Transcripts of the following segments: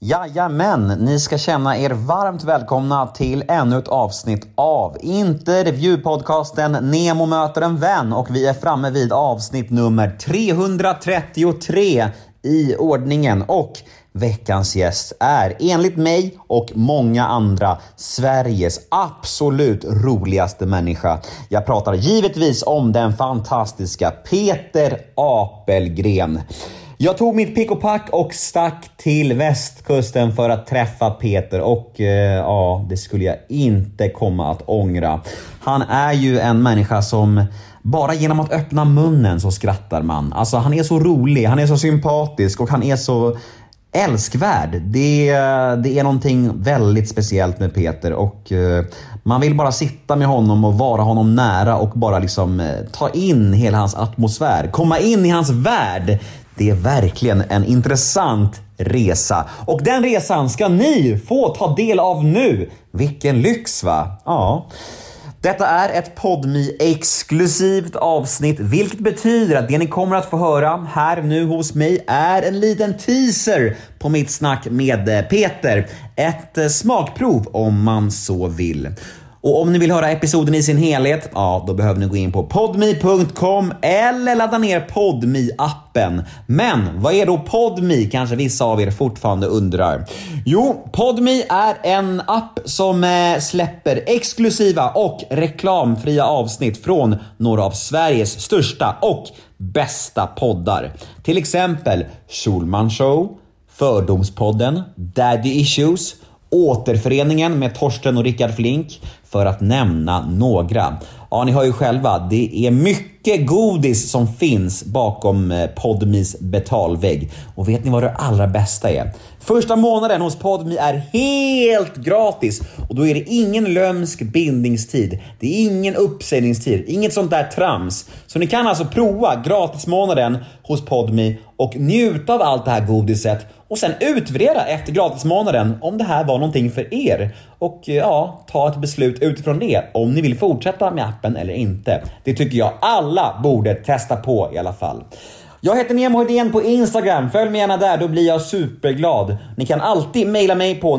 Jajamän, ni ska känna er varmt välkomna till ännu ett avsnitt av intervjupodcasten Nemo möter en vän och vi är framme vid avsnitt nummer 333 i ordningen och veckans gäst är enligt mig och många andra Sveriges absolut roligaste människa. Jag pratar givetvis om den fantastiska Peter Apelgren. Jag tog mitt pick och pack och stack till västkusten för att träffa Peter och eh, ja, det skulle jag inte komma att ångra. Han är ju en människa som bara genom att öppna munnen så skrattar man. Alltså han är så rolig, han är så sympatisk och han är så älskvärd. Det, det är någonting väldigt speciellt med Peter och eh, man vill bara sitta med honom och vara honom nära och bara liksom eh, ta in hela hans atmosfär. Komma in i hans värld. Det är verkligen en intressant resa. Och den resan ska ni få ta del av nu. Vilken lyx va? Ja. Detta är ett podmi exklusivt avsnitt, vilket betyder att det ni kommer att få höra här nu hos mig är en liten teaser på mitt snack med eh, Peter. Ett eh, smakprov om man så vill. Och om ni vill höra episoden i sin helhet, ja, då behöver ni gå in på podme.com eller ladda ner podme appen Men vad är då podme kanske vissa av er fortfarande undrar? Jo, podme är en app som eh, släpper exklusiva och reklamfria avsnitt från några av Sveriges största och bästa poddar. Till exempel Schulman Show, Fördomspodden, Daddy Issues, Återföreningen med Torsten och Rickard Flink, för att nämna några. Ja, ni hör ju själva, det är mycket godis som finns bakom eh, Podmis betalvägg. Och vet ni vad det allra bästa är? Första månaden hos Podmi är helt gratis och då är det ingen lömsk bindningstid. Det är ingen uppsägningstid, inget sånt där trams. Så ni kan alltså prova gratismånaden hos Podmi och njuta av allt det här godiset och sen utvärdera efter gratismånaden om det här var någonting för er. Och eh, ja, ta ett beslut utifrån det om ni vill fortsätta med appen eller inte. Det tycker jag alla borde testa på i alla fall. Jag heter Nemo Idén på Instagram. Följ mig gärna där, då blir jag superglad. Ni kan alltid mejla mig på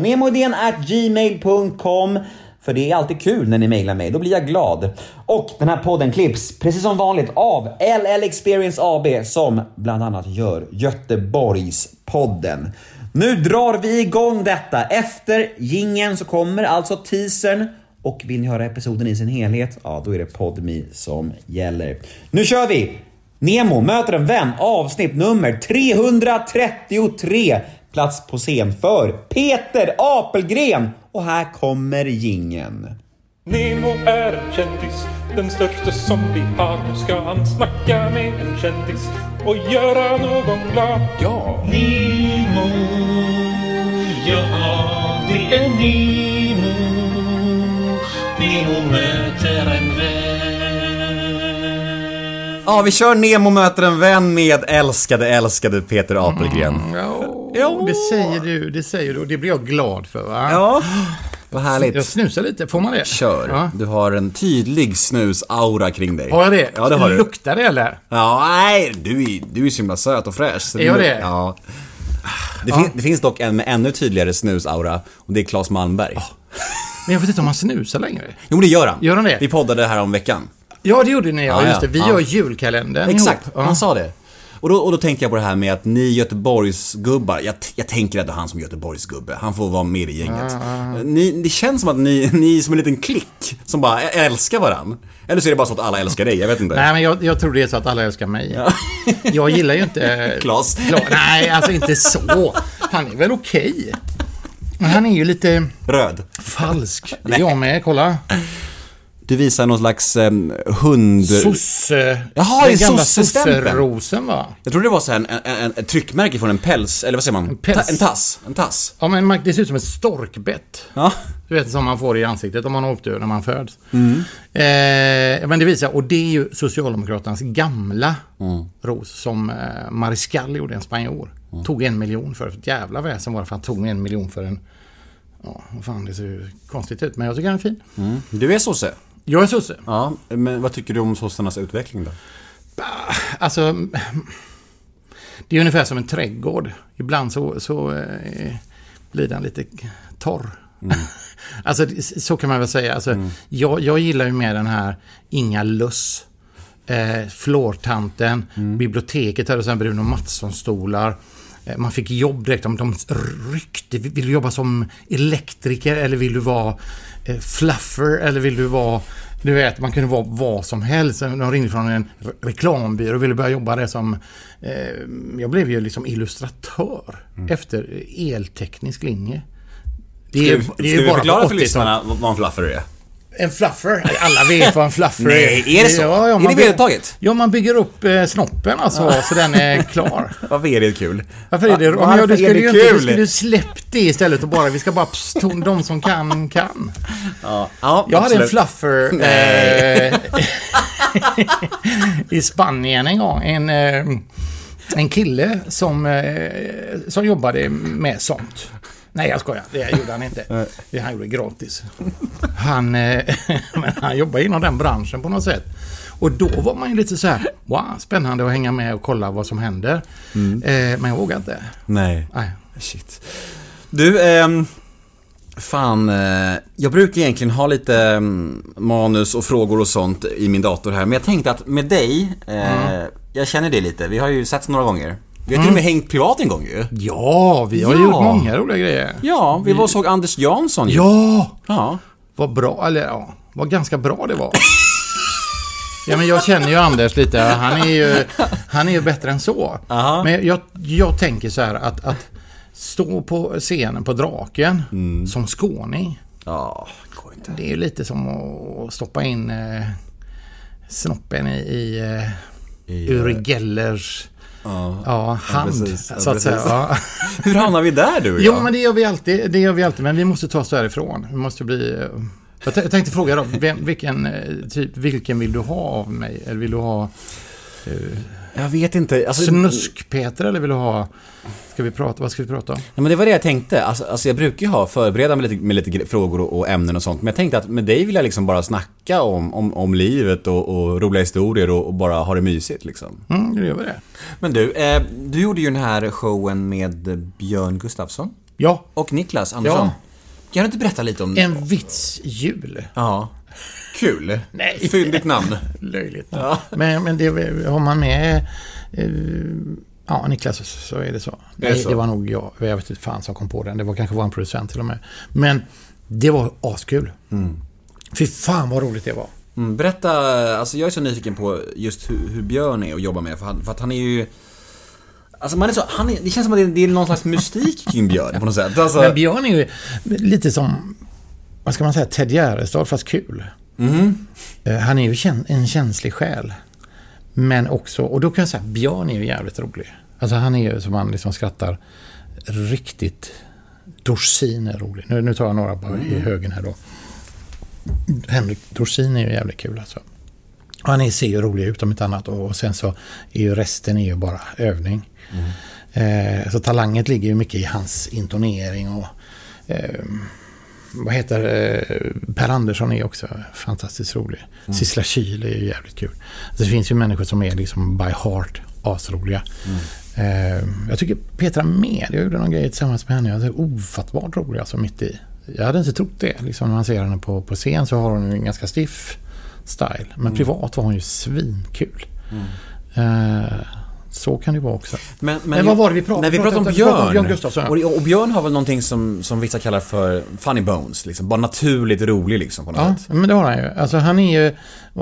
gmail.com för det är alltid kul när ni mejlar mig, då blir jag glad. Och den här podden klipps precis som vanligt av LL Experience AB som bland annat gör Göteborgspodden. Nu drar vi igång detta. Efter gingen så kommer alltså teasern och vill ni höra episoden i sin helhet, ja då är det PodMe som gäller. Nu kör vi! Nemo möter en vän avsnitt nummer 333. Plats på scen för Peter Apelgren och här kommer gingen. Nemo är en kändis, den största som vi har. Nu ska han snacka med en kändis och göra någon glad. Ja! Nemo, ja det är Nemo. Nemo möter en vän. Ja, vi kör Nemo möter en vän med älskade, älskade Peter Apelgren. Ja, det säger du, det säger du och det blir jag glad för va? Ja, vad Jag härligt. snusar lite, får man det? Kör. Ja. Du har en tydlig snus-aura kring dig. Har jag det? Ja, det har du. Luktar det eller? Ja, nej, du är, du är så himla söt och fräsch. Är jag det? Ja. Det, fin, det finns dock en med ännu tydligare snus-aura och det är Claes Malmberg. Men jag vet inte om han snusar längre. Jo, men det gör han. Gör han det? Vi poddade här om veckan. Ja, det gjorde ni ja, Ja, just det. Vi ja. gör julkalendern Exakt, ihop. Ja. han sa det. Och då, och då tänkte jag på det här med att ni Göteborgsgubbar, jag, jag tänker ändå han som Göteborgsgubbe, han får vara med i gänget. Ni, det känns som att ni, ni är som en liten klick som bara älskar varann. Eller så är det bara så att alla älskar dig, jag vet inte. Nej, men jag, jag tror det är så att alla älskar mig. Jag gillar ju inte... Klas. Kla- Nej, alltså inte så. Han är väl okej. Men han är ju lite Röd. falsk. Det är jag med, kolla. Du visar någon slags eh, hund... Sosse... Jaha, den gamla sosserosen va? Jag tror det var så här en, en, en, ett tryckmärke från en päls, eller vad säger man? päls. Ta, en tass. En tass. Ja, men det ser ut som ett storkbett. Ja. Du vet som man får i ansiktet om man har åkt ur när man föds. Mm. Eh, men det visar, och det är ju Socialdemokraternas gamla Mm. ros som eh, Mariscal gjorde, en spanjor. Mm. Tog en miljon för. Ett jävla väsen var det för han tog en miljon för en... Ja, vad fan det ser ju konstigt ut, men jag tycker han är fin. Du är sosse. Jag är sosse. Ja, men vad tycker du om sossarnas utveckling då? Alltså... Det är ungefär som en trädgård. Ibland så, så eh, blir den lite torr. alltså det- så kan man väl säga. Alltså, jag, jag gillar ju mer den här Inga Luss. Eh, Flårtanten, biblioteket hade sen Bruno Mattsson-stolar. Eh, Man fick jobb direkt. De, ryckte. Vill du jobba som elektriker eller vill du vara eh, fluffer eller vill du vara... Du vet, man kunde vara vad som helst. De ringde från en re- reklambyrå och ville börja jobba där som... Eh, jag blev ju liksom illustratör efter elteknisk linje. Det är, Ska, det är ska vi förklara för 80-talet. lyssnarna vad en fluffer är? En fluffer. Alla vet vad en fluffer Nej, är det så? Ja, ja, Är det vedertaget? Ja, man bygger upp eh, snoppen alltså, så den är klar. Varför är det kul? Varför är det Va- men ja, varför du är skulle det ju inte, kul? du skulle släppt det istället och bara, vi ska bara, pst, de som kan, kan. Ja, ja Jag hade en fluffer eh, i Spanien en gång. En, eh, en kille som, eh, som jobbade med sånt. Nej, jag skojar. Det gjorde han inte. Det han gjorde gratis. Han, eh, men han jobbade inom den branschen på något sätt. Och då var man ju lite så här, wow, spännande att hänga med och kolla vad som händer. Eh, men jag vågade inte. Nej. Nej. Shit. Du, ehm, fan. Eh, jag brukar egentligen ha lite ehm, manus och frågor och sånt i min dator här. Men jag tänkte att med dig, eh, jag känner dig lite. Vi har ju setts några gånger. Vi har till och med hängt privat en gång ju. Ja, vi har Ja. gjort många roliga grejer. Ja, vi var och såg Anders Jansson ju. Ja! Ja. Vad bra, eller ja, vad ganska bra det var. Ja, men jag känner ju Anders lite. Han är ju, han är ju bättre än så. Aha. Men jag, jag tänker så här att, att stå på scenen på Draken Mm. som skåning. Ja, går inte. Det är lite som att stoppa in eh, snoppen i, i eh, I, Uri Gellers Ja. ja, hand. precis. Så att säga. Ja. Hur hamnar vi där du och Jo, jag? men det gör vi alltid. Det gör vi alltid. Men vi måste ta oss därifrån. Vi måste bli... eh, Jag jag tänkte fråga då, vem, vilken, eh, typ, vilken vill du ha av mig? Eller vill du ha Jag vet inte. Alltså, Snusk-Peter eller vill du ha... Ska vi prata? Vad ska vi prata om? Ja, men det var det jag tänkte. Alltså, alltså jag brukar ju ha förbereda med lite, med lite frågor och, och ämnen och sånt. Men jag tänkte att med dig vill jag liksom bara snacka om, om, om livet och, och roliga historier och, och bara ha det mysigt liksom. Mm, då gör vi det. Men du, eh, du gjorde ju den här showen med Björn Gustafsson Ja, och Niklas Andersson. Ja. Kan du inte berätta lite om... en vits jul. Ja. Kul. Nej. Fyndigt namn. Löjligt. Men, men det har man med... Eh, ja, Niklas så är det så. Det är Nej, så. det var nog jag. Jag vet inte fan som kom på den. Det var kanske vår producent till och med. Men det var askul. Fy fan vad roligt det var. Mm, berätta, alltså jag är så nyfiken på just hur, hur Björn är att jobba med. För, han, för att han är ju... Alltså man är så, han är, det känns som att det är, det är någon slags mystik kring Björn på något sätt. Alltså, Men Björn är ju lite som, vad ska man säga, Ted Gärdestad fast kul. Eh, Han är ju en känslig själ. Men också, och då kan jag säga, Björn är ju jävligt rolig. Alltså han är ju som man liksom skrattar riktigt. Dorsin är rolig. Nu, nu tar jag några bara i högen här då. Henrik Dorsin är ju jävligt kul alltså. Och han är, ser ju rolig ut om inte annat och, och sen så är ju resten är ju bara övning. Eh, så talanget ligger ju mycket i hans intonering och eh, vad heter eh, Per Andersson är också fantastiskt rolig. Sissela Kyle är ju jävligt kul. Så det finns ju människor som är liksom by heart asroliga. Eh, jag tycker Petra Med, jag gjorde någon grej tillsammans med henne. Jag är ofattbart rolig alltså mitt i. Jag hade inte trott det. Liksom, när man ser henne på, på scen så har hon en ganska stiff style. Men privat var hon ju svinkul. Eh, så kan det vara också. Men, Men vad var det vi pratade- När vi pratade om vi pratade Björn. om Björn Gustafsson, ja. och, och Björn har väl någonting som, som vissa kallar för funny bones. Liksom. Bara naturligt rolig liksom på något Ja, sätt. men det har han ju. Alltså han är ju...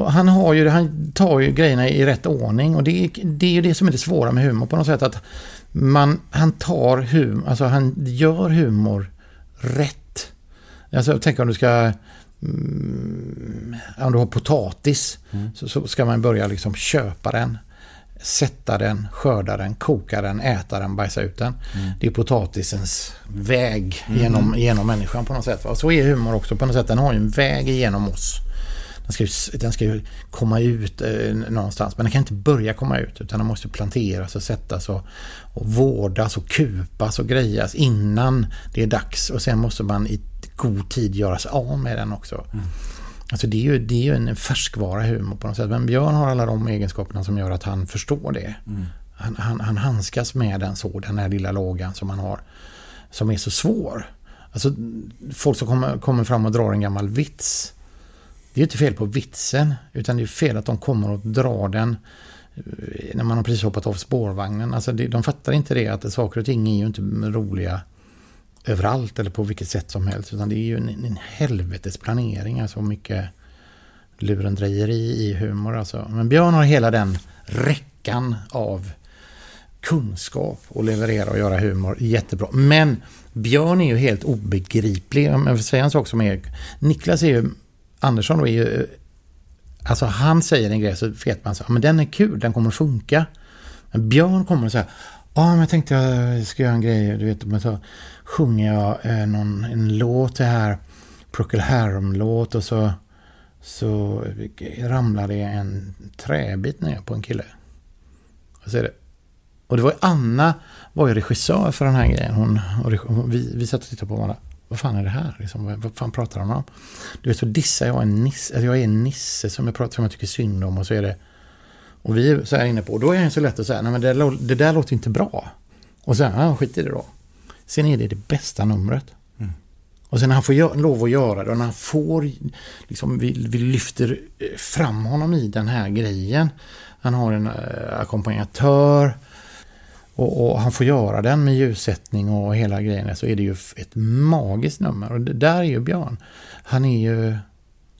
Han har ju... Han tar ju grejerna i rätt ordning och det är, det är ju det som är det svåra med humor på något sätt att man... Han tar humor... Alltså han gör humor rätt. Alltså tänk om du ska... Mm, om du har potatis så, så ska man börja liksom köpa den. Sätta den, skörda den, koka den, äta den, bajsa ut den. Det är potatisens väg genom, genom människan på något sätt. Va? Så är humor också på något sätt. Den har ju en väg igenom oss. Den ska ju, den ska ju komma ut eh, någonstans. Men den kan inte börja komma ut. Utan den måste planteras och sättas och, och vårdas och kupas och grejas innan det är dags. Och sen måste man i god tid göra sig av med den också. Alltså det är, ju, det är ju en färskvara humor på något sätt. Men Björn har alla de egenskaperna som gör att han förstår det. Han, han, han handskas med den så, den här lilla lågan som han har. som är så svår. Alltså folk som kommer, kommer fram och drar en gammal vits. Det är ju inte fel på vitsen, utan det är fel att de kommer och drar den eh, när man har precis hoppat av spårvagnen. Alltså de fattar inte det att saker och ting är ju inte roliga överallt eller på vilket sätt som helst. Utan det är ju en, en helvetes planering. Alltså mycket lurendrejeri i humor. Alltså. Men Björn har hela den räckan av kunskap att leverera och göra humor jättebra. Men Björn är ju helt obegriplig. Om jag får säga en sak som är... Niklas är ju... Andersson då är ju... Eh, alltså han säger en grej så vet man så men den är kul, den kommer att funka. Men Björn kommer och säger Ja, men jag tänkte jag ska göra en grej. Du vet, men så sjunger jag eh, någon, en låt det här. Procol Harum-låt och så, så ramlar det en träbit ner på en kille. Och, så är det, och det var ju Anna var ju regissör för den här grejen. Hon, och hon, vi, vi satt och tittade på varandra. Vad fan är det här? Liksom, vad, vad fan pratar han om? Du vet, så dissar jag en nisse. Alltså jag är en nisse som jag, pratar, som jag tycker synd om. Och så är det och vi är så här inne på, då är det så lätt att säga, nej men det, det där låter inte bra. Och sen, ja skit i det då. Sen är det det bästa numret. Mm. Och sen när han får lov att göra det och när han får, liksom vi, vi lyfter eh, fram honom i den här grejen. Han har en äh, ackompanjatör. Och, och, han får göra den med ljussättning och hela grejen. Så är det ju ett magiskt nummer. Och det där är ju Björn. Han är ju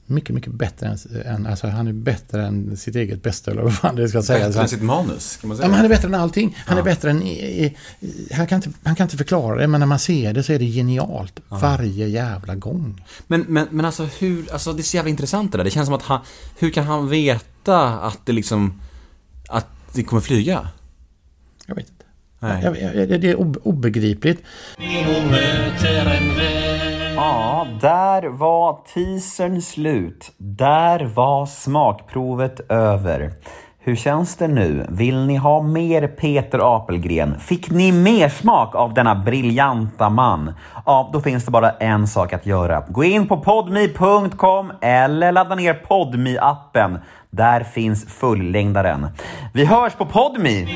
mycket, mycket bättre än, än alltså han är bättre än sitt eget bästa eller vad fan det ska säga. Bättre än sitt manus, kan man säga. Ja, men han är bättre än allting. Han ja. är bättre än... han, kan inte, han kan inte förklara det, men när man ser det så är det genialt. Ja. Varje jävla gång. Men, men, men alltså hur, alltså det är så jävla intressant det där. Det känns som att han, hur kan han veta att det liksom, att det kommer flyga? Jag vet inte. Nej. Jag, jag, det är obegripligt. Ja, där var teasern slut. Där var smakprovet över. Hur känns det nu? Vill ni ha mer Peter Apelgren? Fick ni mer smak av denna briljanta man? Ja, då finns det bara en sak att göra. Gå in på podmi.com eller ladda ner podmi-appen. Där finns fullängdaren. Vi hörs på podmi!